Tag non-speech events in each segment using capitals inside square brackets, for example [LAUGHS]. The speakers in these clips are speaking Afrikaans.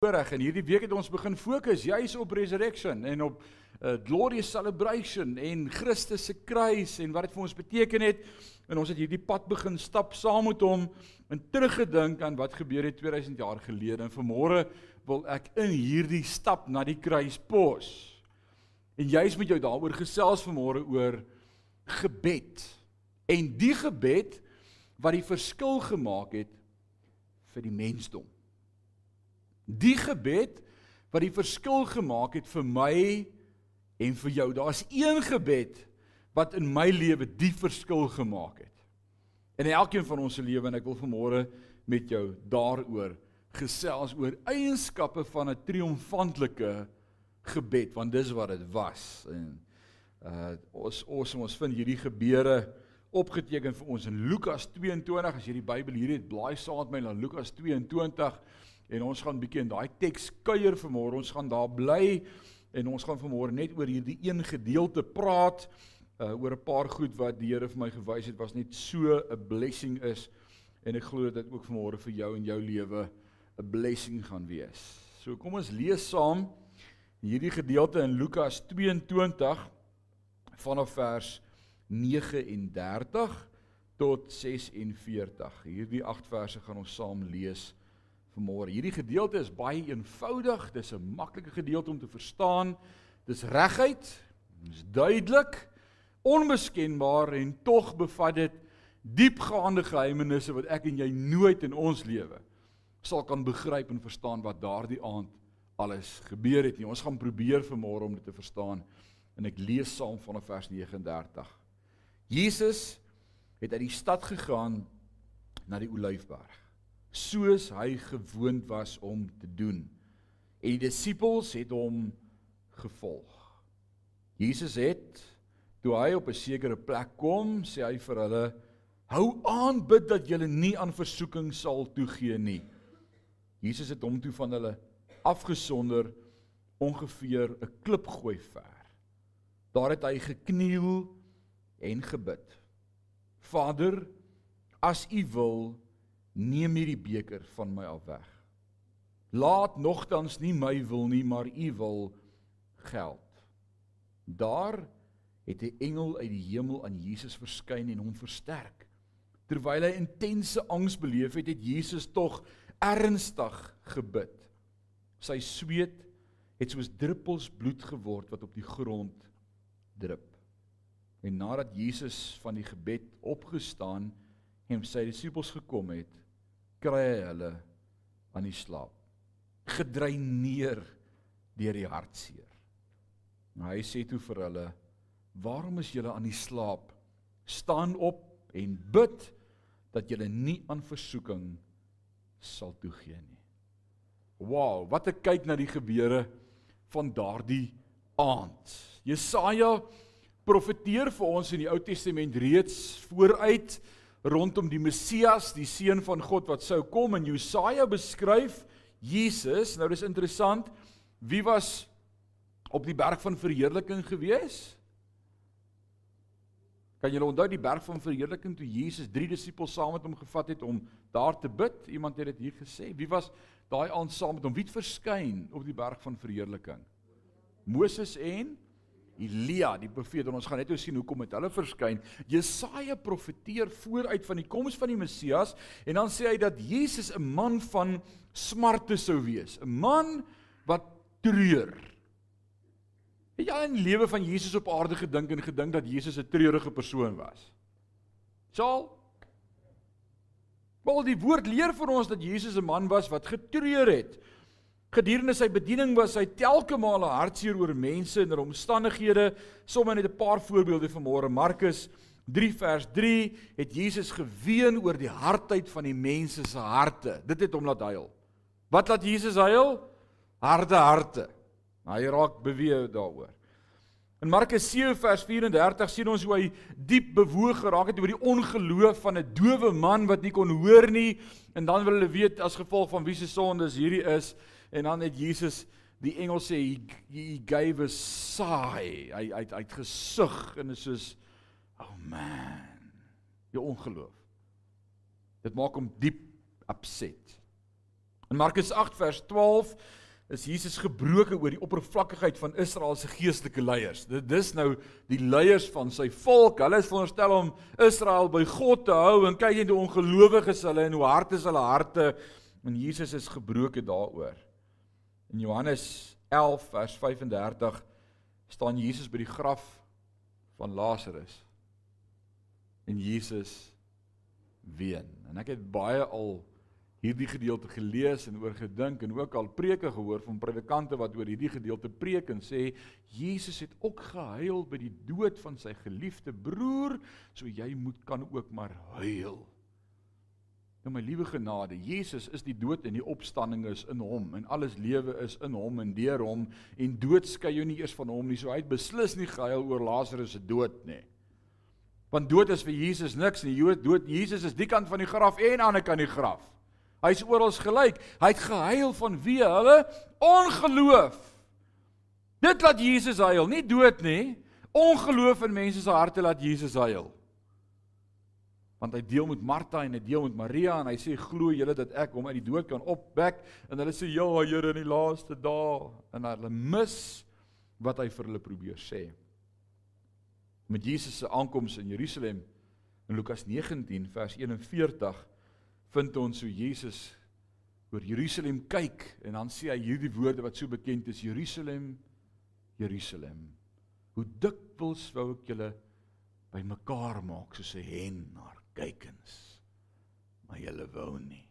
voorreg en hierdie week het ons begin fokus juis op resurrection en op uh, glorious celebration en Christus se kruis en wat dit vir ons beteken het. En ons het hierdie pad begin stap saam met hom en teruggedink aan wat gebeur het 2000 jaar gelede. En vanmôre wil ek in hierdie stap na die kruis pos. En juis met jou daaroor gesels vanmôre oor gebed. En die gebed wat die verskil gemaak het vir die mensdom Die gebed wat die verskil gemaak het vir my en vir jou. Daar's een gebed wat in my lewe die verskil gemaak het. In elkeen van ons se lewe en ek wil vanmôre met jou daaroor gesels oor eienskappe van 'n triomfantelike gebed want dis wat dit was. En uh ons ons ons vind hierdie gebeure opgeteken vir ons in Lukas 22 as jy die Bybel hier het blaai saam met my na Lukas 22 En ons gaan bietjie in daai teks kuier vanmôre. Ons gaan daar bly en ons gaan vanmôre net oor hierdie een gedeelte praat uh oor 'n paar goed wat die Here vir my gewys het was net so 'n blessing is en ek glo dat dit ook vanmôre vir jou en jou lewe 'n blessing gaan wees. So kom ons lees saam hierdie gedeelte in Lukas 22 vanaf vers 39 tot 46. Hierdie 8 verse gaan ons saam lees vanmôre. Hierdie gedeelte is baie eenvoudig. Dis 'n maklike gedeelte om te verstaan. Dis reguit, dis duidelik, onmiskenbaar en tog bevat dit diepgaande geheimenisse wat ek en jy nooit in ons lewe sal kan begryp en verstaan wat daardie aand alles gebeur het nie. Ons gaan probeer vanmôre om dit te verstaan en ek lees saam vanaf vers 39. Jesus het uit die stad gegaan na die Olyfberg soos hy gewoond was om te doen. En die disippels het hom gevolg. Jesus het toe hy op 'n sekere plek kom, sê hy vir hulle: "Hou aan bid dat julle nie aan versoeking sal toegee nie." Jesus het hom toe van hulle afgesonder ongeveer 'n klipgooi ver. Daar het hy gekniel en gebid. Vader, as U wil, neem hierdie beker van my af weg. Laat nogtans nie my wil nie, maar u wil geld. Daar het 'n engel uit die hemel aan Jesus verskyn en hom versterk. Terwyl hy intense angs beleef het, het Jesus tog ernstig gebid. Sy sweet het soos druppels bloed geword wat op die grond drup. En nadat Jesus van die gebed opgestaan en sy disippels gekom het, kry hy hulle aan die slaap. Gedreineer deur die hartseer. Maar hy sê toe vir hulle: "Waarom is julle aan die slaap? Staan op en bid dat julle nie aan versoeking sal toegee nie." Wow, wat 'n kyk na die gebeure van daardie aand. Jesaja profeteer vir ons in die Ou Testament reeds vooruit rondom die Messias, die seun van God wat sou kom en Jesaja beskryf Jesus. Nou dis interessant. Wie was op die berg van verheerliking gewees? Kan julle onthou die berg van verheerliking toe Jesus drie disippels saam met hom gevat het om daar te bid? Iemand het dit hier gesê. Wie was daai aand saam met hom? Wie het verskyn op die berg van verheerliking? Moses en Elia, die profeet, en ons gaan net sien hoekom het hulle verskyn. Jesaja profeteer vooruit van die koms van die Messias en dan sê hy dat Jesus 'n man van smarte sou wees, 'n man wat treur. Het jy aan die lewe van Jesus op aarde gedink en gedink dat Jesus 'n treurige persoon was? Saul Wel die woord leer vir ons dat Jesus 'n man was wat getreur het. Gedurende sy bediening was hy telke male hartseer oor mense en oor omstandighede. Sommige net 'n paar voorbeelde vanmôre. Markus 3 vers 3 het Jesus geween oor die hardheid van die mense se harte. Dit het hom laat huil. Wat laat Jesus huil? Harde harte. Hy raak beweeg daaroor. In Markus 7 vers 34 sien ons hoe hy diep bewoog geraak het oor die ongeloof van 'n dowe man wat nie kon hoor nie en dan wil hulle weet as gevolg van wie se sondes hierdie is. En dan het Jesus die engel sê he, he gave a sigh. Hy hy het gesug en is soos oh man. Jou ongeloof. Dit maak hom diep upset. In Markus 8 vers 12 is Jesus gebroken oor die oppervlakkigheid van Israel se geestelike leiers. Dit dis nou die leiers van sy volk. Hulle is veronderstel om Israel by God te hou en kyk net hoe ongelowig is hulle en hoe hard is hulle harte en Jesus is gebroken daaroor. In Johannes 11 vers 35 staan Jesus by die graf van Lazarus. En Jesus ween. En ek het baie al hierdie gedeelte gelees en oor gedink en ook al preke gehoor van predikante wat oor hierdie gedeelte preek en sê Jesus het ook gehuil by die dood van sy geliefde broer, so jy moet kan ook maar huil. Nou my liewe genade, Jesus is die dood en die opstanding is in hom en alles lewe is in hom en deur hom en dood skei jou nie eers van hom nie. So hy het beslis nie gehuil oor Lazarus se dood nie. Want dood is vir Jesus niks nie. Dood Jesus is die kant van die graf en aan die ander kant die graf. Hy's oral gelyk. Hy het gehuil van wie hulle ongeloof. Dit laat Jesus huil, nie dood nie. Ongeloof in mense se harte laat Jesus huil. Want hy deel met Martha en hy deel met Maria en hy sê glo julle dat ek hom uit die dood kan opwek. En hulle sê ja Here in die laaste dae. En hulle mis wat hy vir hulle probeer sê. Met Jesus se aankoms in Jerusalem in Lukas 19 vers 41 vind ons hoe Jesus oor Jerusalem kyk en dan sê hy hierdie woorde wat so bekend is Jerusalem Jerusalem hoe dikwels wou ek julle bymekaar maak soos 'n hen naar kykens maar julle wou nie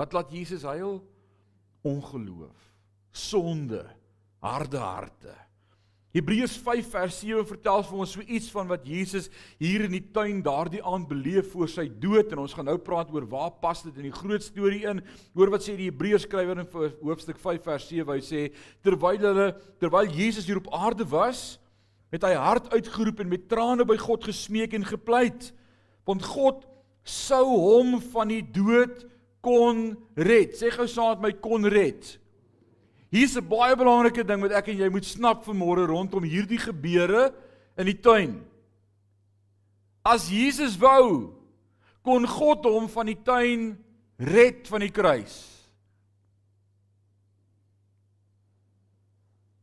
wat laat Jesus huil ongeloof sonde harde harte Hebreërs 5 vers 7 vertel vir ons so iets van wat Jesus hier in die tuin daardie aand beleef voor sy dood en ons gaan nou praat oor waar pas dit in die groot storie in. Hoor wat sê die Hebreërs skrywer in hoofstuk 5 vers 7. Hy sê terwyl hulle terwyl Jesus hier op aarde was, het hy hard uitgeroep en met trane by God gesmeek en gepleit. Want God sou hom van die dood kon red. Sê gou saam met my kon red. Hier's 'n baie belangrike ding wat ek en jy moet snap vanmôre rondom hierdie gebeure in die tuin. As Jesus wou, kon God hom van die tuin red van die kruis.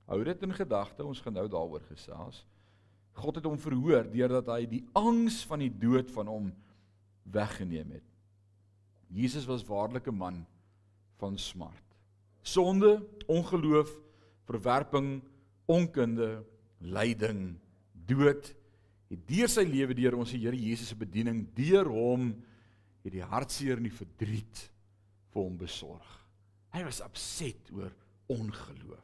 Hou dit in gedagte, ons gaan nou daaroor gesels. God het hom verhoor deurdat hy die angs van die dood van hom weggeneem het. Jesus was waarlik 'n man van smart sonde, ongeloof, verwerping, onkunde, lyding, dood het deur sy lewe deur ons Here Jesus se bediening deur hom het die hartseer en die verdriet vir hom besorg. Hy was opset oor ongeloof.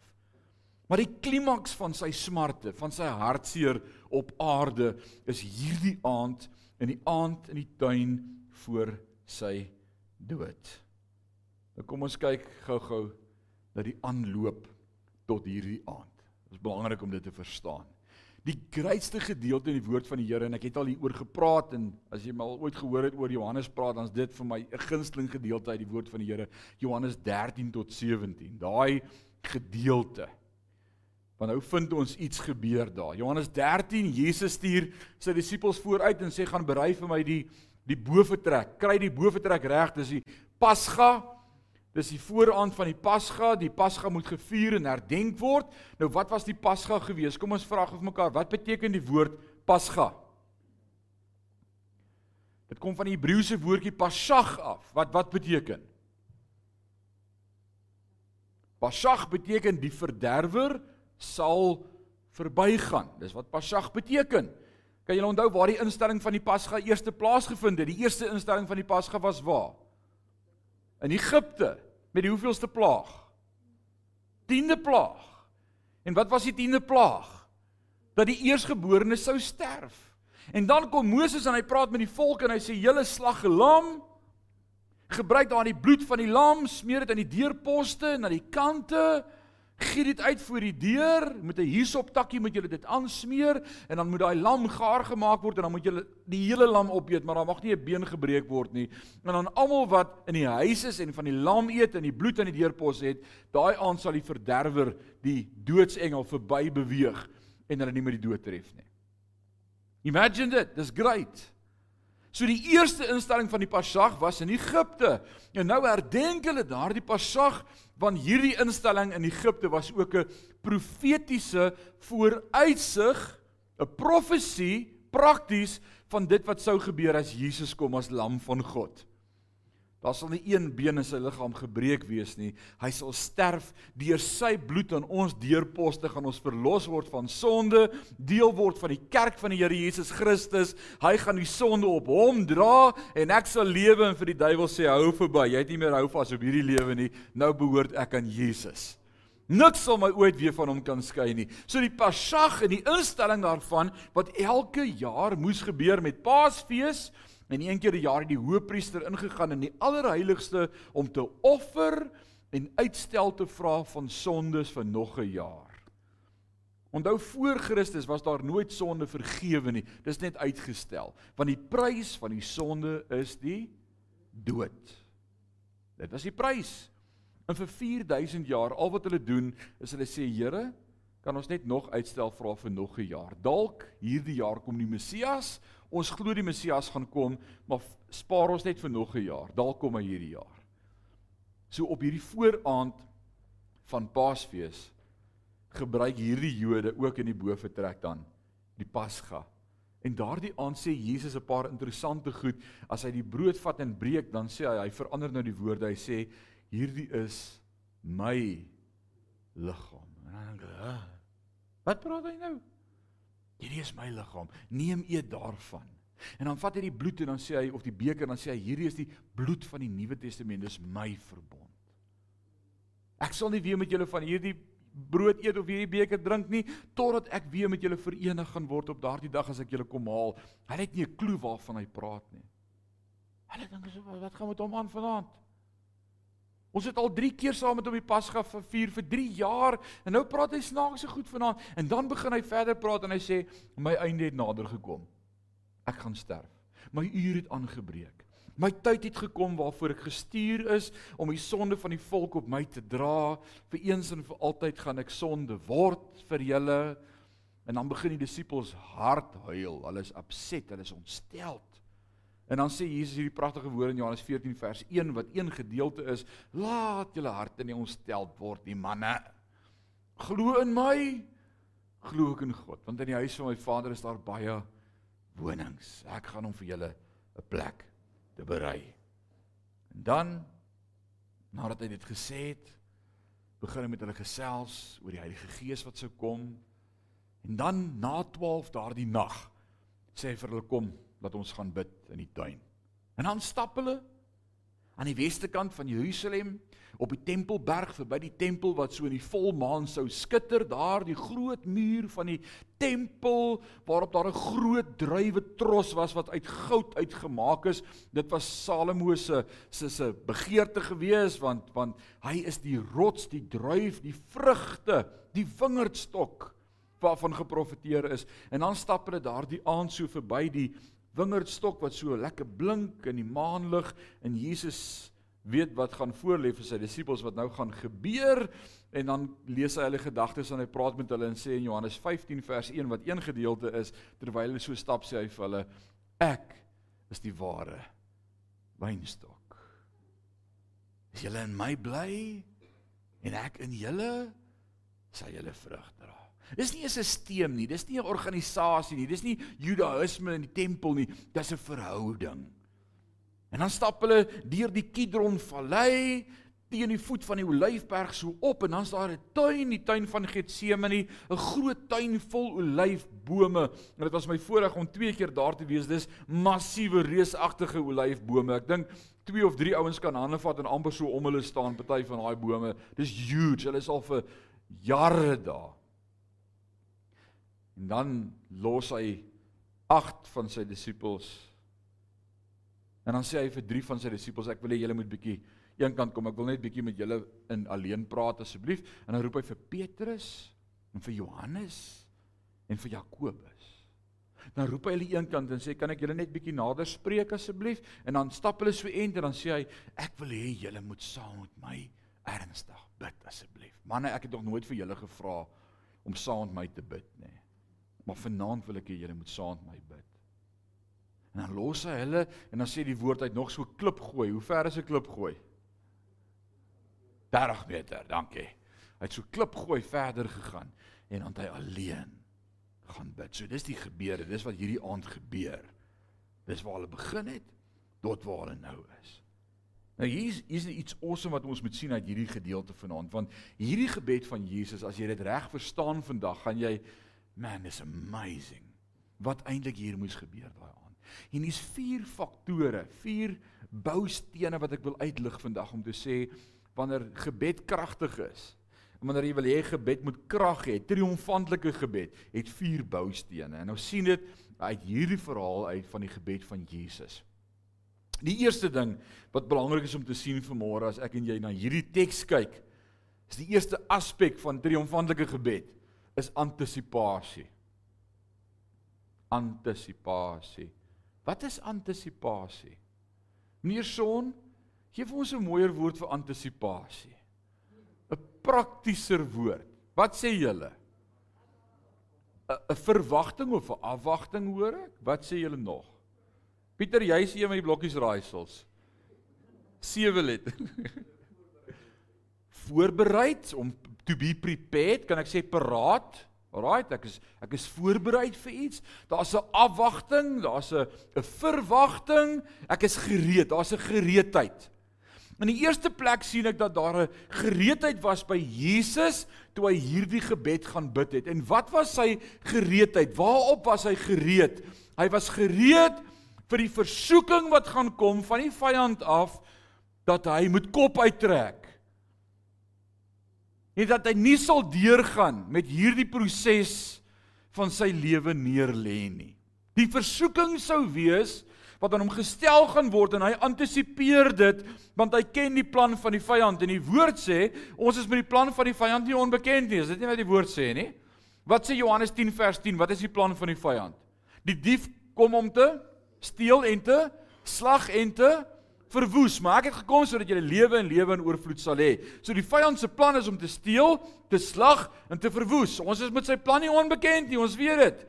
Maar die klimaks van sy smarte, van sy hartseer op aarde is hierdie aand in die aand in die tuin voor sy dood. Nou kom ons kyk gou-gou na die aanloop tot hierdie aand. Dit is belangrik om dit te verstaan. Die grootste gedeelte in die woord van die Here en ek het al hieroor gepraat en as jy mal ooit gehoor het oor Johannes praat dan's dit vir my 'n gunsteling gedeelte uit die woord van die Here Johannes 13 tot 17. Daai gedeelte. Want nou vind ons iets gebeur daar. Johannes 13 Jesus stuur sy disippels vooruit en sê gaan berei vir my die die boefretrek. Kry die boefretrek reg, dis die Pasga Dis die vooraand van die Pasga. Die Pasga moet gevier en herdenk word. Nou wat was die Pasga gewees? Kom ons vra gou vir mekaar, wat beteken die woord Pasga? Dit kom van die Hebreëse woordjie Pasach af. Wat wat beteken? Pasach beteken die verderwer sal verbygaan. Dis wat Pasach beteken. Kan julle onthou waar die instelling van die Pasga eerste plaasgevind het? Die eerste instelling van die Pasga was waar? in Egipte met die hoeveelste plaag? 10de plaag. En wat was die 10de plaag? Dat die eersgeborenes sou sterf. En dan kom Moses en hy praat met die volk en hy sê julle slag 'n lam. Gebruik daar die bloed van die lam, smeer dit aan die deurposte en aan die kante giet dit uit voor die deur met 'n hiesop takkie moet julle dit aansmeer en dan moet daai lam gaar gemaak word en dan moet julle die hele lam opeet maar daar mag nie 'n been gebreek word nie en dan almal wat in die huis is en van die lam eet en die bloed aan die deurpos het daai aand sal die verderwer die doodsengel verby beweeg en hulle nie met die dood tref nie Imagine dit dis great So die eerste instelling van die Pasag was in Egipte. En nou herdenk hulle daardie Pasag want hierdie instelling in Egipte was ook 'n profetiese vooruitsig, 'n profesie prakties van dit wat sou gebeur as Jesus kom as lam van God. Daar sal nie een been in sy liggaam gebreek wees nie. Hy sal sterf deur sy bloed aan ons deurposte gaan ons verlos word van sonde, deel word van die kerk van die Here Jesus Christus. Hy gaan die sonde op hom dra en ek sal lewe en vir die duiwel sê hou verby. Jy het nie meer hou vas op hierdie lewe nie. Nou behoort ek aan Jesus. Niks sal my ooit weer van hom kan skei nie. So die Pasag en die instelling daarvan wat elke jaar moes gebeur met Paasfees En een keer 'n jaar het die hoëpriester ingegaan in die allerheiligste om te offer en uitstel te vra van sondes vir nog 'n jaar. Onthou voor Christus was daar nooit sonde vergewe nie. Dis net uitgestel. Want die prys van die sonde is die dood. Dit was die prys. En vir 4000 jaar al wat hulle doen is hulle sê Here, kan ons net nog uitstel vra vir nog 'n jaar. Dalk hierdie jaar kom die Messias ons glo die Messias gaan kom, maar spaar ons net vir nog 'n jaar. Dalk kom hy hierdie jaar. So op hierdie vooraand van Paasfees gebruik hierdie Jode ook in die boefretrek dan die Pasga. En daardie aand sê Jesus 'n paar interessante goed. As hy die brood vat en breek, dan sê hy hy verander nou die woorde. Hy sê hierdie is my liggaam. En dan dink ek, wat praat hy nou? Hierdie is my liggaam. Neem eet daarvan. En dan vat hy die bloed en dan sê hy of die beker dan sê hy hierdie is die bloed van die Nuwe Testament, dis my verbond. Ek sal nie weer met julle van hierdie brood eet of hierdie beker drink nie totdat ek weer met julle verenig gaan word op daardie dag as ek julle kom haal. Hy het nie 'n klou waarvan hy praat nie. Hulle dink so wat gaan met hom aan vanaand? Ons het al 3 keer saam met hom die Pasga vier vir 3 jaar en nou praat hy snaakse goed vanaand en dan begin hy verder praat en hy sê my einde het nader gekom. Ek gaan sterf. My uur het aangebreek. My tyd het gekom waarvoor ek gestuur is om die sonde van die volk op my te dra. Vir eens en vir altyd gaan ek sonde word vir julle. En dan begin die disippels hard huil. Hulle is upset, hulle is ontsteld. En dan sê Jesus hierdie pragtige woord in Johannes 14 vers 1 wat een gedeelte is: Laat julle harte nie ontstel word nie, manne. Glo in my, glo ook in God, want in die huis van my Vader is daar baie wonings. Ek gaan hom vir julle 'n plek te berei. En dan nadat hy dit gesê het, begin hy met hulle gesels oor die Heilige Gees wat sou kom. En dan na 12 daardie nag sê hy vir hulle kom dat ons gaan bid in die tuin. En dan stap hulle aan die weste kant van Jerusalem op die Tempelberg verby die tempel wat so in die volmaan sou skitter daar die groot muur van die tempel waarop daar 'n groot druiwe tros was wat uit goud uitgemaak is dit was Salomo se se se begeerte gewees want want hy is die rots die druif die vrugte die wingerdstok waarvan geprofeteer is en dan stap hulle daardie aand so verby die wingerdstok wat so lekker blink in die maanlig en Jesus weet wat gaan voorlê vir sy disippels wat nou gaan gebeur. En dan lees hy hulle gedagtes en hy praat met hulle en sê in Johannes 15 vers 1 wat een gedeelte is terwyl hulle so stap sê hy vir hulle ek is die ware wynstok. Is julle in my bly? En ek in julle? Sal julle vrug dra Dis nie 'n stelsel nie, dis nie 'n organisasie nie, dis nie Judaïsme in die tempel nie, dis 'n verhouding. En dan stap hulle deur die Kidron Vallei teen die voet van die Olyfberg so op en dan's daar 'n tuin, die tuin van Getsemane, 'n groot tuin vol olyfbome. En dit was my voorreg om twee keer daar te wees. Dis massiewe reusagtige olyfbome. Ek dink twee of drie ouens kan hande vat en amper so om hulle staan, party van daai bome. Dis huge. Hulle is al vir jare daar. En dan los hy 8 van sy disippels. En dan sê hy vir 3 van sy disippels, ek wil hê julle moet bietjie eenkant kom. Ek wil net bietjie met julle in alleen praat asseblief. En dan roep hy vir Petrus en vir Johannes en vir Jakobus. Dan roep hy hulle eenkant en sê, "Kan ek julle net bietjie nader spreek asseblief?" En dan stap hulle so eendag en dan sê hy, "Ek wil hê julle moet saam met my ernstig bid asseblief." Manne, ek het nog nooit vir julle gevra om saam met my te bid nie. Maar vanaand wil ek hê julle moet saam met my bid. En dan los hy hulle en dan sê die woord uit nog so klip gooi. Hoe ver is 'n klip gooi? 30 meter, dankie. Hy het so klip gooi verder gegaan en dan hy alleen gaan bid. So dis die gebeure, dis wat hierdie aand gebeur. Dis waar hulle begin het tot waar hulle nou is. Nou hier's hier's iets awesome wat ons moet sien uit hierdie gedeelte vanaand want hierdie gebed van Jesus as jy dit reg verstaan vandag gaan jy man is amazing wat eintlik hier moes gebeur daai aand. En hier's vier faktore, vier boustene wat ek wil uitlig vandag om te sê wanneer gebed kragtig is. Wanneer jy wil hê gebed moet krag hê, triomfantelike gebed het vier boustene. En nou sien dit uit hierdie verhaal uit van die gebed van Jesus. Die eerste ding wat belangrik is om te sien vanmôre as ek en jy na hierdie teks kyk, is die eerste aspek van triomfantelike gebed is antisipasie. Antisipasie. Wat is antisipasie? Meneer Son, gee vir ons 'n mooier woord vir antisipasie. 'n Praktieser woord. Wat sê julle? 'n verwagting of 'n afwagting hoor ek? Wat sê julle nog? Pieter, jy is een van die blokkies raaisels. Sewe let. [LAUGHS] Voorbereid om to be prepared, kan ek sê paraat. Alraait, ek is ek is voorbereid vir iets. Daar's 'n afwagting, daar's 'n 'n verwagting. Ek is gereed, daar's 'n gereedheid. In die eerste plek sien ek dat daar 'n gereedheid was by Jesus toe hy hierdie gebed gaan bid het. En wat was sy gereedheid? Waarop was hy gereed? Hy was gereed vir die versoeking wat gaan kom van die vyand af dat hy moet kop uittrek. Nie dat hy nie sal deurgaan met hierdie proses van sy lewe neerlê nie. Die versoeking sou wees wat aan hom gestel gaan word en hy antisipeer dit want hy ken die plan van die vyand en die woord sê ons is met die plan van die vyand nie onbekend nie. Is dit nie wat die woord sê nie? Wat sê Johannes 10 vers 10? Wat is die plan van die vyand? Die dief kom om te steel en te slag en te verwoes, maar ek het gekom sodat jy lewe en lewe in oorvloed sal hê. So die vyand se plan is om te steel, te slag en te verwoes. Ons is met sy plan nie onbekend nie, ons weet dit.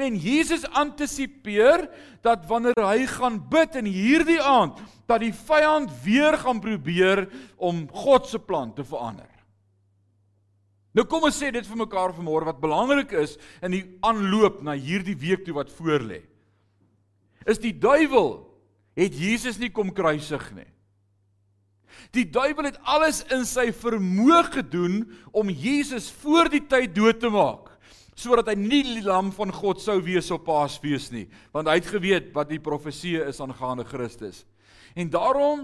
En Jesus antisipeer dat wanneer hy gaan bid in hierdie aand, dat die vyand weer gaan probeer om God se plan te verander. Nou kom ons sê dit vir mekaar vanmôre wat belangrik is in die aanloop na hierdie week toe wat voorlê is die duiwel het Jesus nie kom kruisig nie. Die duiwel het alles in sy vermoë gedoen om Jesus voor die tyd dood te maak sodat hy nie die lam van God sou wees op Paasfees nie, want hy het geweet wat die profesie is aangaande Christus. En daarom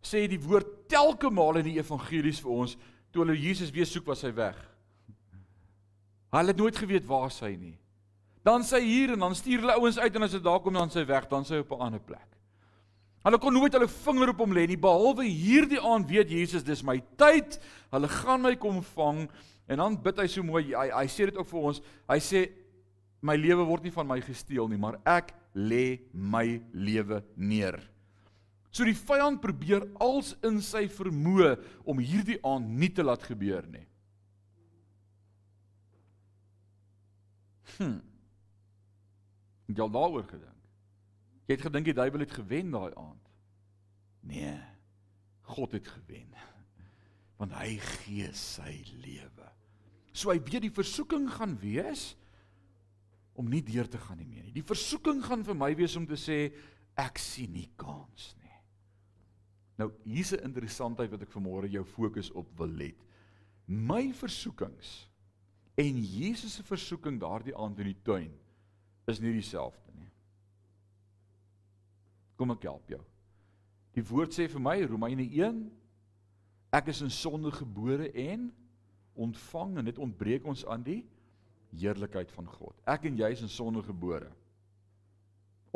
sê die woord telke male in die evangelies vir ons, toe hulle Jesus weer soek, was hy weg. Hulle het nooit geweet waar hy is nie. Dan sy hier en dan stuur hulle ouens uit en as dit daar kom dan sy weg, dan sy op 'n ander plek. Hulle kon nooit hulle vinger op hom lê nie behalwe hierdie aand weet Jesus dis my tyd. Hulle gaan my kom vang en dan bid hy so mooi. Hy hy sê dit ook vir ons. Hy sê my lewe word nie van my gesteel nie, maar ek lê my lewe neer. So die vyand probeer als in sy vermoë om hierdie aand nie te laat gebeur nie. Hm. Jy al daaroor gedink? Jy het gedink die duiwel het gewen daai aand. Nee. God het gewen. Want hy gee sy lewe. So hy weet die versoeking gaan wees om nie deur te gaan nie meer nie. Die versoeking gaan vir my wees om te sê ek sien nie kans nie. Nou hier's 'n interessantheid wat ek vanmôre jou fokus op wil let. My versoekings en Jesus se versoeking daardie aand in die tuin is nie dieselfde nie. Kom ek help jou. Die woord sê vir my Romeine 1 ek is in sonde gebore en ontvang en dit ontbreek ons aan die heerlikheid van God. Ek en jy is in sonde gebore.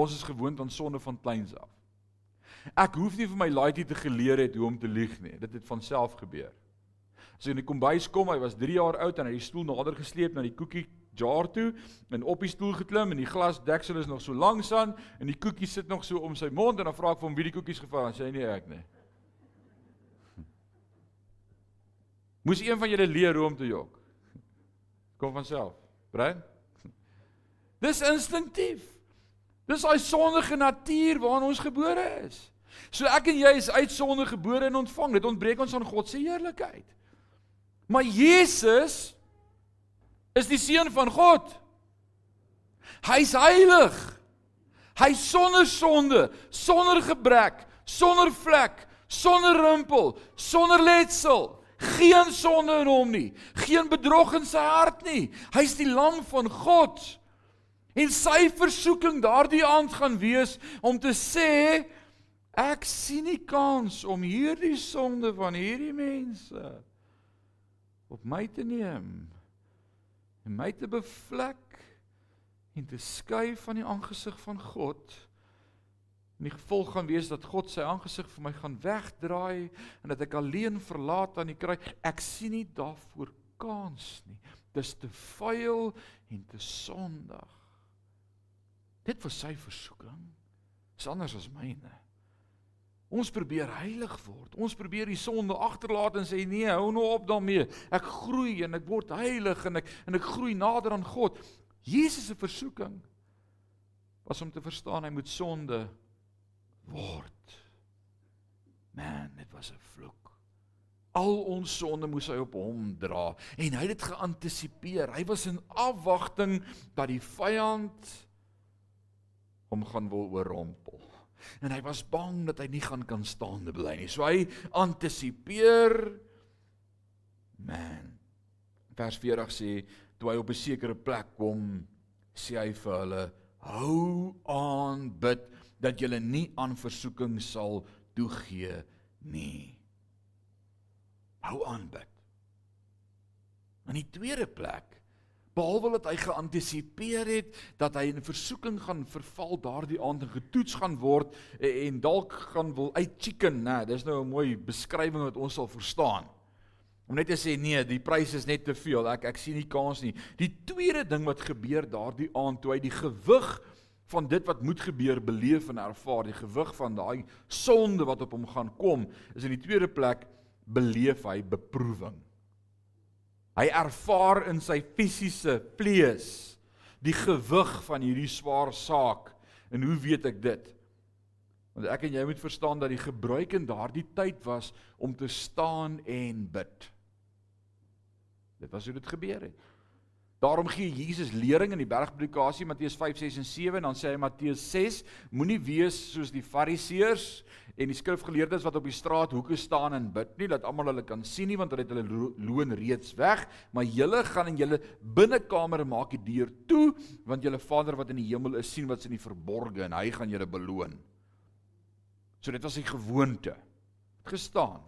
Ons is gewoond aan sonde van kleins af. Ek hoef nie vir my laaitjie te geleer het hoe om te lieg nie. Dit het van self gebeur. As hy in die kombuis kom, hy was 3 jaar oud en hy het die stoel nader gesleep na die koekie jar toe en op die stoel geklim en die glasdeksel is nog so langs aan en die koekie sit nog so om sy mond en dan vra ek vir hom wie die koekies gevat het. Hy sê nee ek nie. [LAUGHS] Moes een van julle leer hoe om te jok. [LAUGHS] Kom van self. Brein. [LAUGHS] Dis instinktief. Dis daai sondige natuur waarin ons gebore is. So ek en jy is uit sonde gebore en ontvang. Dit ontbreek ons aan God se heerlikheid. Maar Jesus is die seun van God. Hy's heilig. Hy's sonder sonde, sonder gebrek, sonder vlek, sonder rimpel, sonder letsel. Geen sonde in hom nie, geen bedrog in sy hart nie. Hy's die lam van God. En sy versoeking daardie aand gaan wees om te sê ek sien nie kans om hierdie sonde van hierdie mense op my te neem en my te bevlek en te skei van die aangesig van God. En die gevolg gaan wees dat God sy aangesig vir my gaan wegdraai en dat ek alleen verlaat aan die kruis. Ek sien nie daarvoor kans nie. Dis te vuil en te sondig. Dit was sy versoeking. Dis anders as myne. Ons probeer heilig word. Ons probeer die sonde agterlaat en sê nee, hou nou op daarmee. Ek groei en ek word heilig en ek en ek groei nader aan God. Jesus se versoeking was om te verstaan hy moet sonde word. Man, dit was 'n vloek. Al ons sonde moes hy op hom dra en hy het dit geantisipeer. Hy was in afwagting dat die vyand hom gaan wil oorrompel. En hy was bang dat hy nie gaan kan staande bly nie. So hy antisipeer man. Vers 40 sê toe hy op 'n sekere plek kom, sê hy vir hulle: "Hou aan bid dat julle nie aan versoeking sal toegee nie." Hou aan bid. In die tweede plek, behalwe dat hy geantisipeer het dat hy in versoeking gaan verval daardie aand en getoets gaan word en dalk gaan wil uit chicken, nê, dis nou 'n mooi beskrywing wat ons sal verstaan. Om net te sê nee, die prys is net te veel. Ek ek sien nie kans nie. Die tweede ding wat gebeur daardie aand toe hy die gewig van dit wat moet gebeur beleef en ervaar, die gewig van daai sonde wat op hom gaan kom, is in die tweede plek beleef hy beproewing. Hy ervaar in sy fisiese vlees die gewig van hierdie swaar saak. En hoe weet ek dit? Want ek en jy moet verstaan dat die gebruik in daardie tyd was om te staan en bid. Dit was hoe dit gebeur het. Daarom gee Jesus lering in die bergpredikasie Matteus 5:6 en 7 en dan sê hy Matteus 6 moenie wees soos die fariseërs en die skrifgeleerdes wat op die straathoeke staan en bid nie dat almal hulle kan sien nie want hulle het hulle loon reeds weg maar julle gaan in julle binnekamer maak die deur toe want julle Vader wat in die hemel is sien wat's in die verborge en hy gaan julle beloon. So dit was 'n gewoonte. Gestaan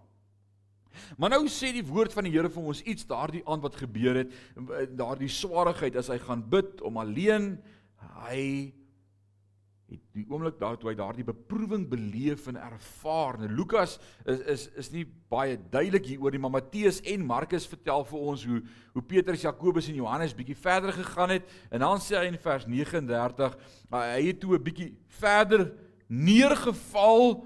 Maar nou sê die woord van die Here vir ons iets daardie aand wat gebeur het, daardie swaarigheid as hy gaan bid om alleen hy het die oomblik daar toe hy daardie beproewing beleef en ervaar. Nou Lukas is is is nie baie duidelik hieroor nie, maar Matteus en Markus vertel vir ons hoe hoe Petrus, Jakobus en Johannes bietjie verder gegaan het en dan sê hy in vers 39, hy het toe 'n bietjie verder neergeval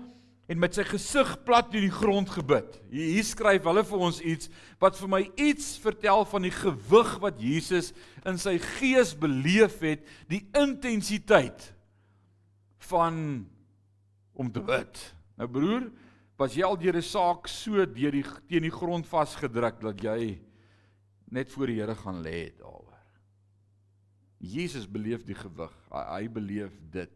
en met sy gesig plat in die grond gebid. Hier, hier skryf hulle vir ons iets wat vir my iets vertel van die gewig wat Jesus in sy gees beleef het, die intensiteit van om te bid. Nou broer, was jy al deur 'n saak so deur die teen die grond vasgedruk dat jy net voor die Here gaan lê daaroor. Jesus beleef die gewig. Hy, hy beleef dit.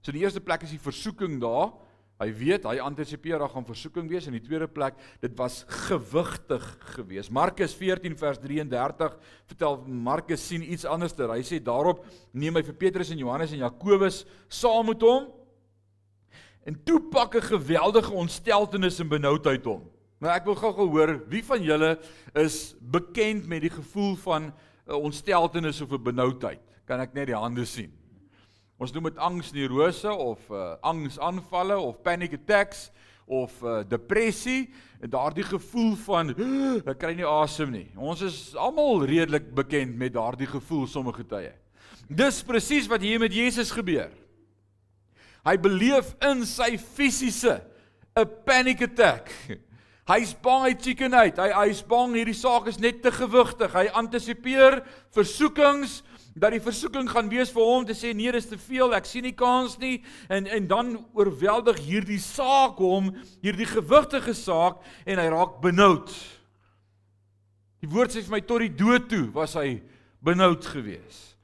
So die eerste plek is die versoeking daar Hy weet, hy antisipeer daar gaan versoeking wees in die tweede plek. Dit was gewigtig geweest. Markus 14 vers 33 vertel Markus sien iets anderster. Hy sê daarop neem hy vir Petrus en Johannes en Jakobus saam met hom. En toe pak 'n geweldige ontsteltenis en benoudheid hom. Nou ek wil gou-gou hoor, wie van julle is bekend met die gevoel van 'n ontsteltenis of 'n benoudheid? Kan ek net die hande sien? Ons noem dit angsneurose of uh, angsaanvalle of panic attacks of uh, depressie en daardie gevoel van ek kry nie asem nie. Ons is almal redelik bekend met daardie gevoel sommige tye. Dis presies wat hier met Jesus gebeur. Hy beleef in sy fisiese 'n panic attack. [LAUGHS] Hy's bang hy chicken uit. Hy hy's bang hierdie saak is net te gewigtig. Hy antisipeer versoekings dat die versoeking gaan wees vir hom te sê nee, dis te veel, ek sien nie kans nie en en dan oorweldig hierdie saak hom, hierdie gewigtige saak en hy raak benoud. Die woord sê vir my tot die dood toe was hy benoud geweest.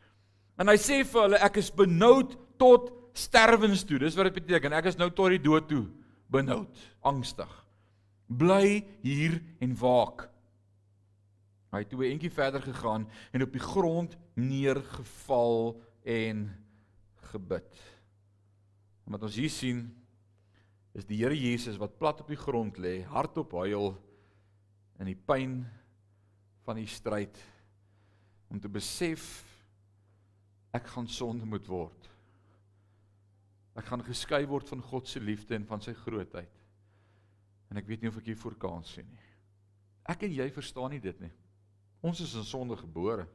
En hy sê vir hulle ek is benoud tot sterwens toe. Dis wat dit beteken. Ek is nou tot die dood toe benoud, angstig. Bly hier en waak. Hy het toe 'n entjie verder gegaan en op die grond neergeval en gebid. En wat ons hier sien is die Here Jesus wat plat op die grond lê, hardop huil in die pyn van die stryd om te besef ek gaan sonde moet word. Ek gaan geskei word van God se liefde en van sy grootheid. En ek weet nie of ek hiervoor kan sien nie. Ek en jy verstaan nie dit nie. Ons is in sonde gebore.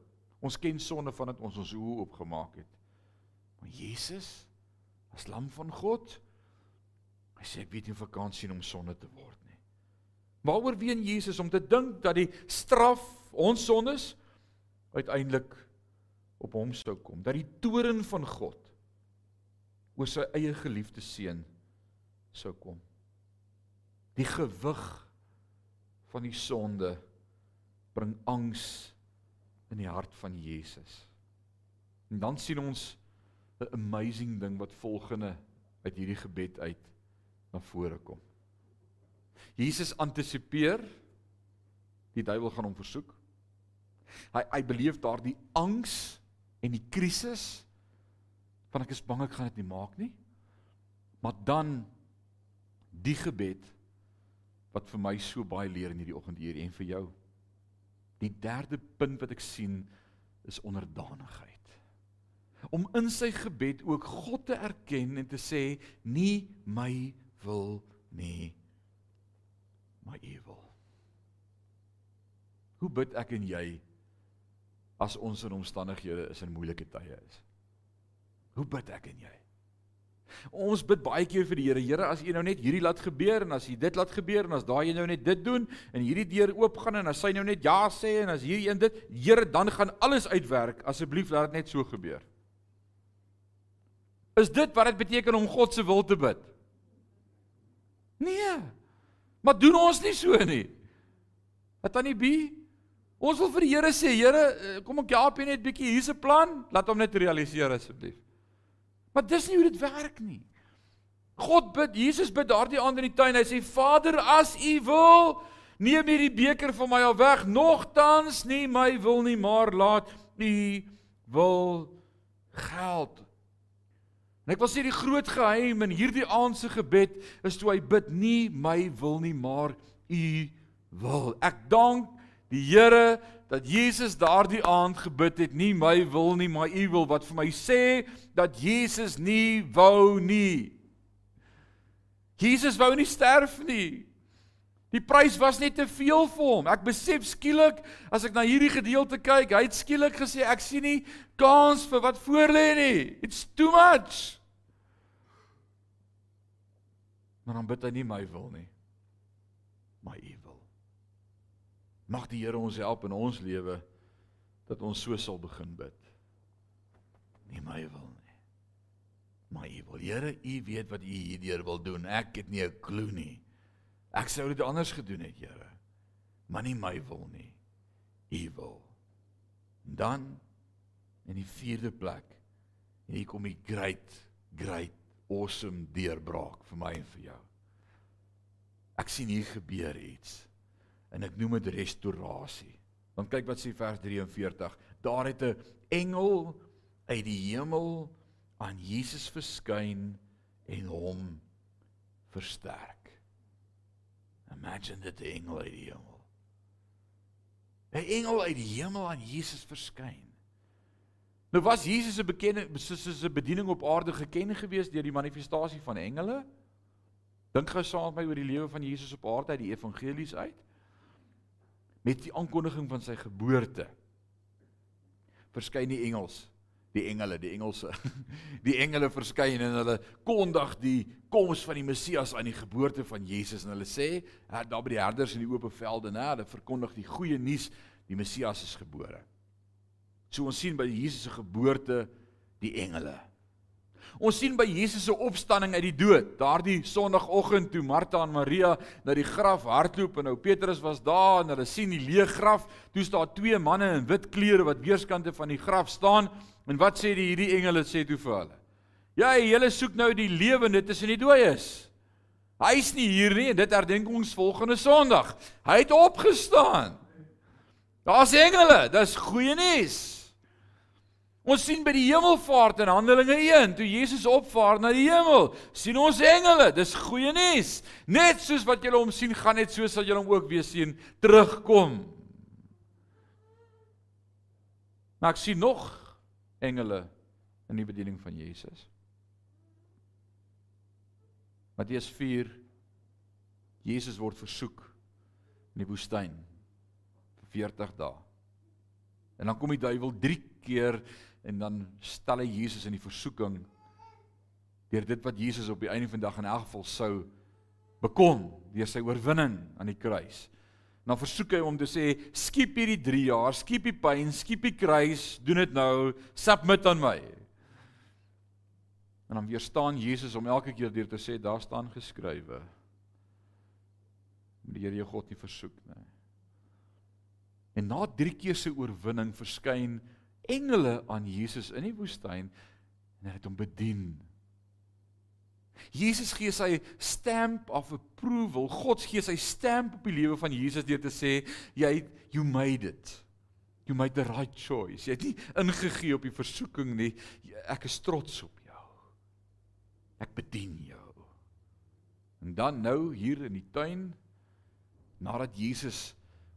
Ons ken sonde vandat ons ons oë oopgemaak het. Maar Jesus as lam van God, hy sê ek weet nie of ek kan sien om sonde te word nie. Waaroor ween Jesus om te dink dat die straf ons sondes uiteindelik op hom sou kom, dat die toren van God oor sy eie geliefde seun sou kom. Die gewig van die sonde bring angs in die hart van Jesus. En dan sien ons 'n amazing ding wat volgende uit hierdie gebed uit na vore kom. Jesus antisipeer die duiwel gaan hom versoek. Hy hy beleef daardie angs en die krisis van ek is bang ek gaan dit nie maak nie. Maar dan die gebed wat vir my so baie leer in hierdie oggend hier en vir jou. Die derde punt wat ek sien is onderdanigheid. Om in sy gebed ook God te erken en te sê nie my wil nie maar u wil. Hoe bid ek en jy as ons in omstandighede is in moeilike tye is? Hoe bid ek en jy? Ons bid baie keer vir die Here. Here, as U nou net hierdie laat gebeur en as U dit laat gebeur en as daai nou net dit doen en hierdie deur oopgaan en as hy nou net ja sê en as hierdie een dit, Here, dan gaan alles uitwerk. Asseblief laat dit net so gebeur. Is dit wat dit beteken om God se wil te bid? Nee. Maar doen ons nie so nie. Wat dan nie bi? Ons wil vir die Here sê, Here, eh, kom ek help jy net bietjie hier's 'n plan, laat hom net realiseer asseblief. Maar dis nie hoe dit werk nie. God bid, Jesus bid daardie aand in die tuin. Hy sê: "Vader, as U wil, neem hierdie beker van my af weg. Nogtans nie my wil nie, maar laat U wil geld." En ek wil sê die groot geheim in hierdie aand se gebed is toe hy bid: "Nie my wil nie, maar U wil." Ek dank die Here dat Jesus daardie aand gebid het, nie my wil nie, maar u wil wat vir my sê dat Jesus nie wou nie. Jesus wou nie sterf nie. Die prys was net te veel vir hom. Ek besef skielik as ek na hierdie gedeelte kyk, hy het skielik gesê ek sien nie kans vir wat voor lê nie. It's too much. Maar dan bid hy nie my wil nie. Maar u Mag die Here ons help in ons lewe dat ons so sal begin bid. Nie my wil nie. Maar U wil. Here, U weet wat U hierdeur wil doen. Ek het nie 'n klou nie. Ek sou dit anders gedoen het, Here. Maar nie my wil nie. U wil. Dan in die vierde plek, hier kom die great great awesome deurbraak vir my en vir jou. Ek sien hier gebeur iets en ek noem dit restaurasie. Want kyk wat sê vers 43. Daar het 'n engel uit die hemel aan Jesus verskyn en hom versterk. Imagine dit 'n engel uit die hemel. 'n Engel uit die hemel aan Jesus verskyn. Nou was Jesus se bekende soos 'n bediening op aarde geken gewees deur die manifestasie van engele. Dink gou saam met my oor die lewe van Jesus op aarde uit die evangelies uit met die aankondiging van sy geboorte verskyn die engels die engele, die engelse. [LAUGHS] Die engele verskyn en hulle kondig die koms van die Messias aan die geboorte van Jesus en hulle sê, daar by die herders in die oop velde, nê, hulle verkondig die goeie nuus, die Messias is gebore. So ons sien by Jesus se geboorte die engele. Ons sien by Jesus se opstanding uit die dood, daardie Sondagoggend toe Martha en Maria na die graf hardloop en nou Petrus was daar en hulle sien die leë graf, toe staan twee manne in wit klere wat weerskante van die graf staan en wat sê die hierdie engele sê toe vir hulle? Ja, julle soek nou die lewende tussen die dooies. Hy's nie hier nie en dit herdenk ons volgende Sondag. Hy het opgestaan. Daar's engele, dis goeie nuus. Ons sien by die hemelvaart in Handelinge 1, toe Jesus opvaar na die hemel, sien ons engele. Dis goeie nuus. Net soos wat julle hom sien, gaan net so sal julle hom ook weer sien terugkom. Maar ek sien nog engele in die bediening van Jesus. Matteus 4 Jesus word versoek in die woestyn vir 40 dae. En dan kom die duiwel 3 keer en dan stel hy Jesus in die versoeking deur dit wat Jesus op die einde van die dag in elk geval sou bekom deur sy oorwinning aan die kruis. En dan versoek hy hom te sê skiep hierdie 3 jaar, skiep die pyn, skiep die kruis, doen dit nou, submit aan my. En dan weer staan Jesus om elke keer deur te sê daar staan geskrywe. Die Here jou God nie versoek nie. En na 3 keer se oorwinning verskyn engele aan Jesus in die woestyn en hy het hom bedien. Jesus gee sy stamp of approval. God gee sy stamp op die lewe van Jesus deur te sê jy you made it. You made the right choice. Jy het nie ingegee op die versoeking nie. Ek is trots op jou. Ek bedien jou. En dan nou hier in die tuin nadat Jesus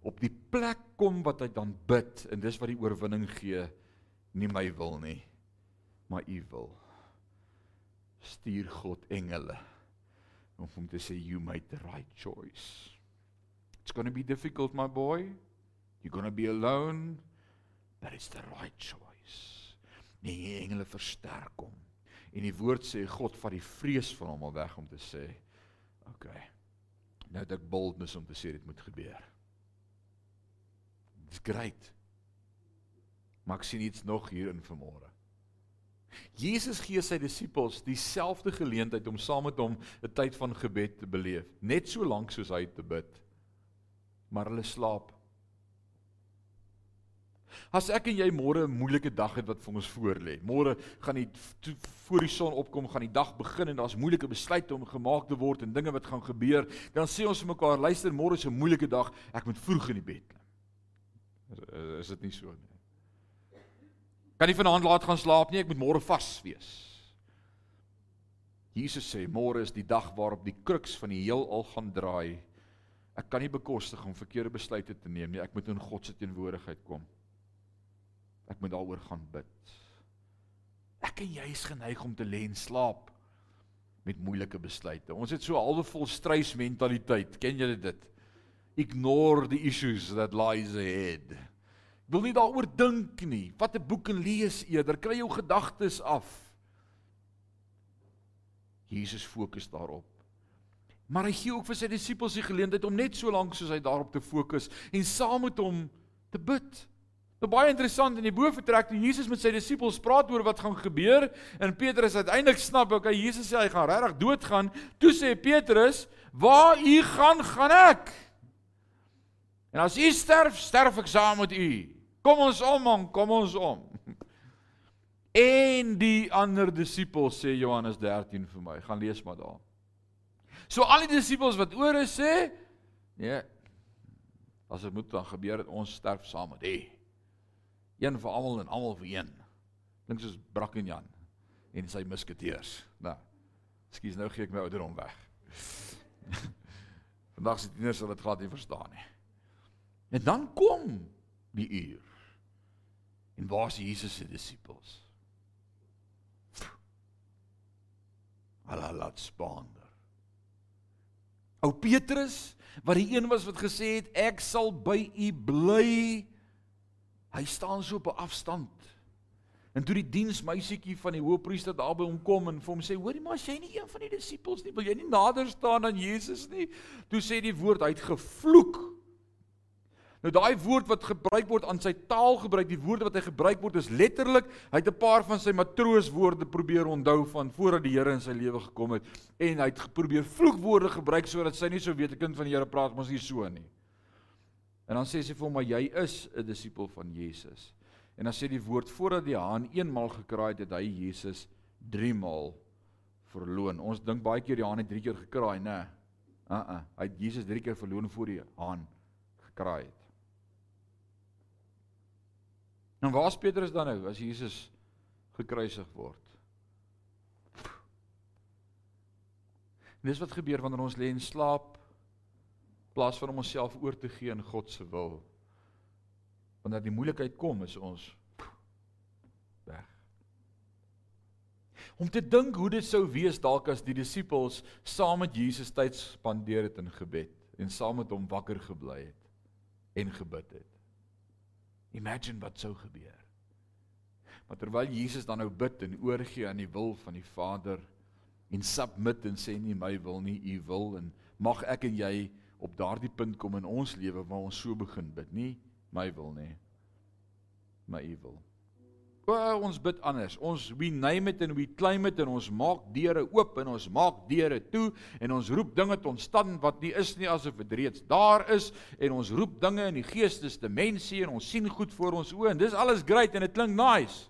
op die plek kom wat hy dan bid en dis wat die oorwinning gee nie my wil nie maar u wil. Stuur God engele om hom te sê you made the right choice. It's going to be difficult my boy. You're going to be alone but it's the right choice. Nee die engele versterk hom. En die woord sê God vat die vrees van hom al weg om te sê okay nou het ek boldness om te sê dit moet gebeur. It's great Maar ek sien iets nog hier in vanmôre. Jesus gee sy disippels dieselfde geleentheid om saam met hom 'n tyd van gebed te beleef, net so lank soos hy te bid. Maar hulle slaap. As ek en jy môre 'n moeilike dag het wat vir ons voorlê. Môre gaan die voor die son opkom, gaan die dag begin en daar's moeilike besluite om gemaak te word en dinge wat gaan gebeur. Dan sê ons mekaar, luister, môre is 'n moeilike dag, ek moet vroeg in die bed. Is, is dit nie so nie? Kan nie vanaand laat gaan slaap nie, ek moet môre vas wees. Jesus sê môre is die dag waarop die kruks van die heelal gaan draai. Ek kan nie bekostig om verkeerde besluite te neem nie. Ek moet in God se teenwoordigheid kom. Ek moet daaroor gaan bid. Ek en jy is geneig om te lê en slaap met moeilike besluite. Ons het so 'n halwe vol strys mentaliteit. Ken julle dit? Ignore the issues that lies ahead wil nie daaroor dink nie. Vat 'n boek en lees eerder, kry jou gedagtes af. Jesus fokus daarop. Maar hy gee ook vir sy disippels die geleentheid om net so lank soos hy daarop te fokus en saam met hom te bid. Nou baie interessant in die boefretrek toe Jesus met sy disippels praat oor wat gaan gebeur en Petrus uiteindelik snap ook hy Jesus sê hy gaan regtig doodgaan. Toe sê Petrus, "Waar u gaan, gaan ek." En as u sterf, sterf ek saam met u. Kom ons om, man, kom ons om. [LAUGHS] En die ander disippels sê Johannes 13 vir my, gaan lees maar daar. So al die disippels wat oor is sê, nee. As dit moet dan gebeur dat ons sterf saam met hom. Een vir almal en almal vir een. Dink soos Brak en Jan en sy musketeers. Nou. Ekskuus, nou gee ek my ouderdom weg. [LAUGHS] Vandag se tieners sal dit glad nie verstaan nie. En dan kom die uur. En waar is Jesus se disippels? Hulle laat spaander. Ou Petrus, wat die een was wat gesê het ek sal by u bly, hy staan so op 'n afstand. En toe die diensmeisietjie van die hoofpriester daar by hom kom en vir hom sê: "Hoorie, maar as jy nie een van die disippels nie, wil jy nie nader staan aan Jesus nie?" Toe sê die woord hy het gevloek. Nou daai woord wat gebruik word aan sy taal gebruik, die woorde wat hy gebruik word is letterlik, hy het 'n paar van sy matrooswoorde probeer onthou van voordat die Here in sy lewe gekom het en hy het probeer vloekwoorde gebruik sodat sy nie sou weet 'n kind van die Here praat mos nie so nie. En dan sê sy vir hom maar jy is 'n disipel van Jesus. En dan sê die woord voordat die haan eenmaal gekraai het, het hy Jesus 3 maal verloon. Ons dink baie keer die haan het 3 keer gekraai, nê? Uh uh, hy het Jesus 3 keer verloon voor die haan gekraai het. En waar's Petrus dan nou as Jesus gekruisig word? En dis wat gebeur wanneer ons lê en slaap plaas van om onsself oor te gee aan God se wil wanneer die moeilikheid kom is ons weg. Om te dink hoe dit sou wees dalk as die disippels saam met Jesus tyd spandeer het in gebed en saam met hom wakker gebly het en gebid het. Imagine wat sou gebeur. Maar terwyl Jesus dan nou bid en oorgee aan die wil van die Vader en submit en sê nie my wil nie u wil en mag ek en jy op daardie punt kom in ons lewe waar ons so begin bid nie my wil nie my u wil o ons bid anders. Ons we name it and we claim it en ons maak deure oop en ons maak deure toe en ons roep dinge tot ontstaan wat nie is nie asof dit reeds daar is en ons roep dinge in die geestesdimensie en ons sien goed voor ons oë en dis alles great en dit klink nice.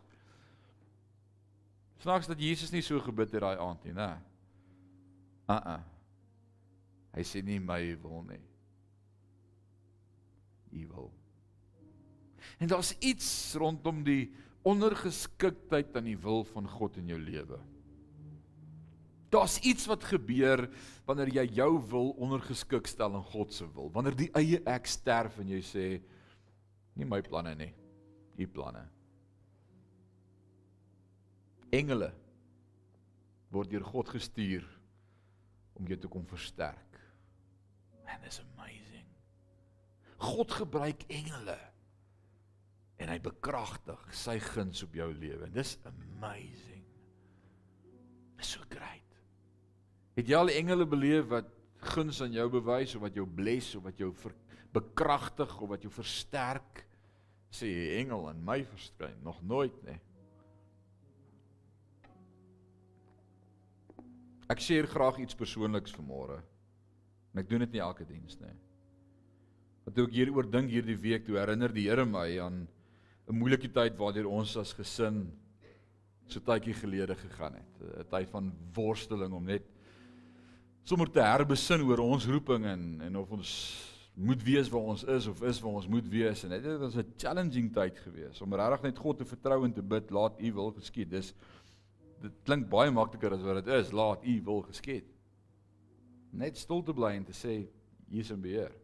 Snaaks dat Jesus nie so gebid het daai aand nie nê uh uh hy sê nie my wil nie. U wil. En daar's iets rondom die ondergeskiktheid aan die wil van God in jou lewe. Daar's iets wat gebeur wanneer jy jou wil ondergeskik stel aan God se wil. Wanneer die eie ek sterf en jy sê nie my planne nie, u planne. Engele word deur God gestuur om jou te kom versterk. Man, this amazing. God gebruik engele en hy bekragtig sy guns op jou lewe. Dis amazing. Dis so great. Het jy al engele beleef wat guns aan jou bewys of wat jou bless of wat jou bekragtig of wat jou versterk? Sê engel aan my verskyn nog nooit nie. Ek sê graag iets persoonliks vanmôre. En ek doen dit nie elke diens nie. Wat ek hieroor dink hierdie week, toe herinner die Here my aan 'n moeilike tyd waardeur ons as gesin so tydjie gelede gegaan het. 'n Tyd van worsteling om net sommer te herbesin oor ons roeping en en of ons moet wees waar ons is of is waar ons moet wees en dit was 'n challenging tyd geweest om regtig net God te vertrou en te bid, laat U wil geskied. Dis dit klink baie makliker as wat dit is, laat U wil geskied. Net stil te bly en te sê hier is 'n beheer.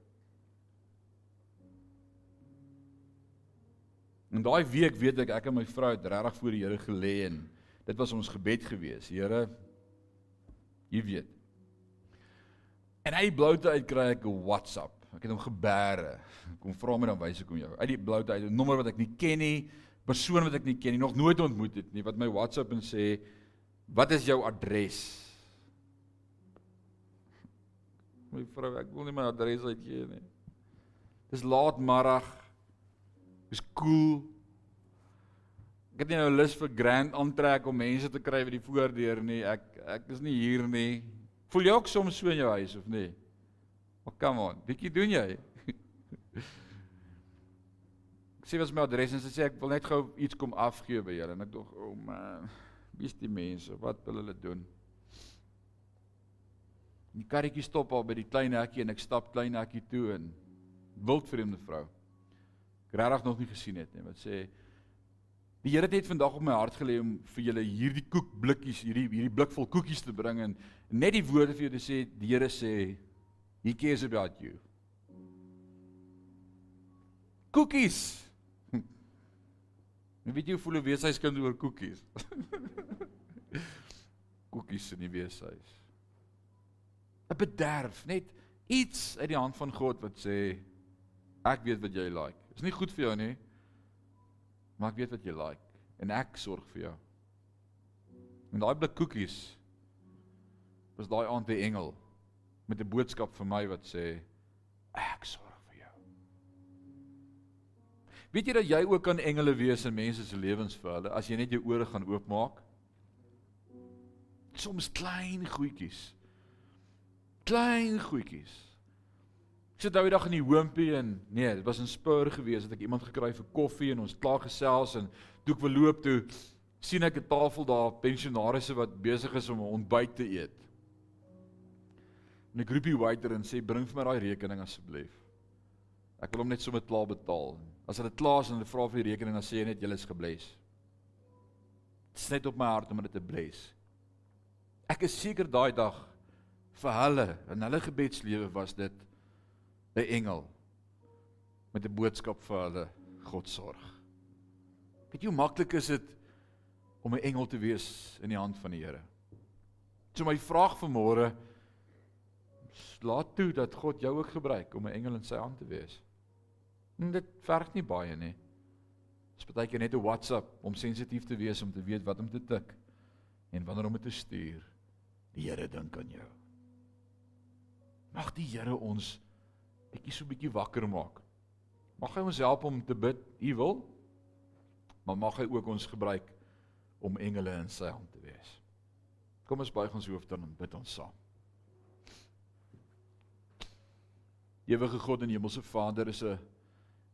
En daai week weet ek ek en my vrou het regtig voor die Here gelê en dit was ons gebed gewees. Here, jy weet. En hy bloute uit kry ek 'n WhatsApp. Ek het hom gebeere. Kom vra my dan wys ek hom jou. Uit die bloute uit 'n nommer wat ek nie ken nie, persoon wat ek nie ken nie, nog nooit ontmoet het nie, wat my WhatsApp en sê, "Wat is jou adres?" My vrou, ek wil nie my adres uitgee nie. Dis laatmiddag Dis cool. Ek het nie nou lus vir grand aantrek om mense te kry by die voordeur nie. Ek ek is nie hier nie. Voel jy ook soms so in jou huis of nie? Maar oh, come on, bietjie doen jy. [LAUGHS] ek sê wat my adres en sy sê ek wil net gou iets kom afgee by julle en ek dog, "O oh man, wie's die mense? Wat wil hulle doen?" Die karretjie stop al by die klein hekkie en ek stap klein hekkie toe en wildvreemde vrou regtig nog nie gesien het nie. Wat sê Die Here het vandag op my hart gelê om vir julle hierdie koekblikkies, hierdie hierdie blik vol koekies te bring en net die woorde vir julle te sê. Die Here sê he cares about you. Koekies. En [LAUGHS] weet jy hoe voel 'n weeshuiskind oor koekies? [LAUGHS] koekies in die weeshuis. 'n Bederf, net iets uit die hand van God wat sê ek weet wat jy like. Is nie goed vir jou nie. Maar ek weet wat jy like. en ek sorg vir jou. En daai blik koekies was daai aand 'n engel met 'n boodskap vir my wat sê ek sorg vir jou. Weet jy dat jy ook kan engele wees in mense se lewens vir hulle as jy net jou ore gaan oopmaak? Soms klein goedjies. Klein goedjies. Ek sit daai dag in die hoompie en nee, dit was 'n spur gewees dat ek iemand gekry vir koffie en ons klaar gesels en toe ek verloop toe sien ek 'n tafel daar pensionaarsse wat besig is om 'n ontbyt te eet. En 'n groepie waiter en sê bring vir my daai rekening asseblief. Ek wil hom net sommer klaar betaal. As hulle klaar is en hulle vra vir die rekening dan sê jy net julle is gebless. Dit is net op my hart om dit te bless. Ek is seker daai dag vir hulle in hulle gebedslewe was dit 'n engel met 'n boodskap vir hulle God sorg. Weet jy hoe maklik is dit om 'n engel te wees in die hand van die Here? So my vraag vanmôre laat toe dat God jou ook gebruik om 'n engel in sy hand te wees. En dit verg nie baie nie. Dis baie keer net 'n WhatsApp om sensitief te wees om te weet wat om te tik en wanneer om dit te stuur. Die Here dink aan jou. Mag die Here ons bietjie so bietjie wakker maak. Mag hy ons help om te bid, U wil, maar mag hy ook ons gebruik om engele in sy hand te wees. Kom ons buig ons hoofde en bid ons saam. Ewige God en Hemelse Vader, is 'n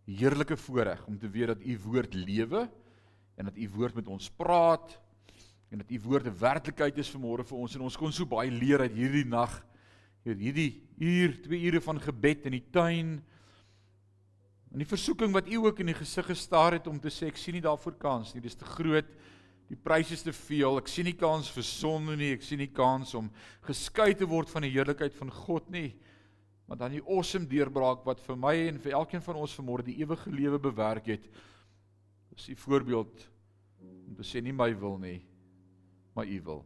heerlike voorreg om te weet dat U woord lewe en dat U woord met ons praat en dat U woord 'n werklikheid is vanmôre vir ons en ons kon so baie leer uit hierdie nag Hier hierdie uur, 2 ure van gebed in die tuin. En die versoeking wat u ook in die gesig gestaar het om te sê ek sien nie daarvoor kans nie. Dis te groot. Die pryse is te veel. Ek sien nie kans vir sonde nie. Ek sien nie kans om geskei te word van die heerlikheid van God nie. Maar dan die awesome deurbraak wat vir my en vir elkeen van ons vanmôre die ewige lewe bewerk het. Dis die voorbeeld om te sê nie my wil nie, maar u wil.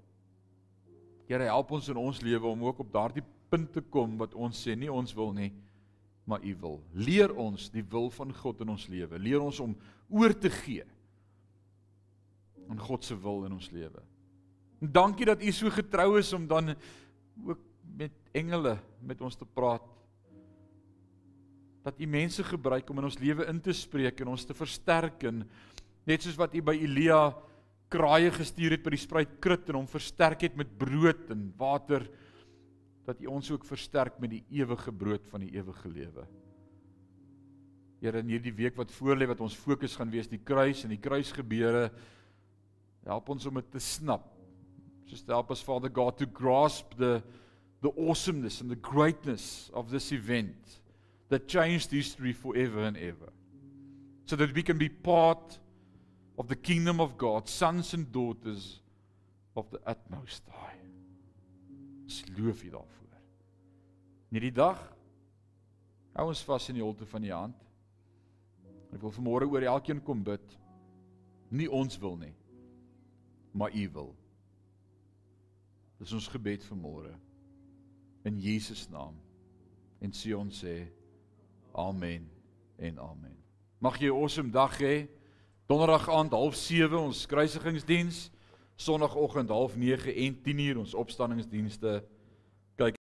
Here help ons in ons lewe om ook op daardie punt te kom wat ons sê nie ons wil nie, maar U wil. Leer ons die wil van God in ons lewe. Leer ons om oor te gee aan God se wil in ons lewe. En dankie dat U so getrou is om dan ook met engele met ons te praat. Dat U mense gebruik om in ons lewe in te spreek en ons te versterk en net soos wat U by Elia kraaie gestuur het by die spruit krit en hom versterk het met brood en water dat U ons ook versterk met die ewige brood van die ewige lewe. Here in hierdie week wat voorlê wat ons fokus gaan wees die kruis en die kruisgebeure help ons om dit te snap. Just help us Father God to grasp the the awesomeness and the greatness of this event that changed history forever and ever. So that we can be part of the kingdom of God, sons and daughters of the utmost high. Ons loof U daarvoor. In hierdie dag hou ons vas in die holte van U hand. Ek wil vanmôre oor elkeen kom bid. Nie ons wil nie, maar U wil. Dis ons gebed vanmôre in Jesus naam. En sê ons sê amen en amen. Mag jy 'n awesome dag hê. Donderdag aand 07:30 ons kruisigingsdiens. Sondagoggend 09:30 en 10:00 ons opstanningsdienste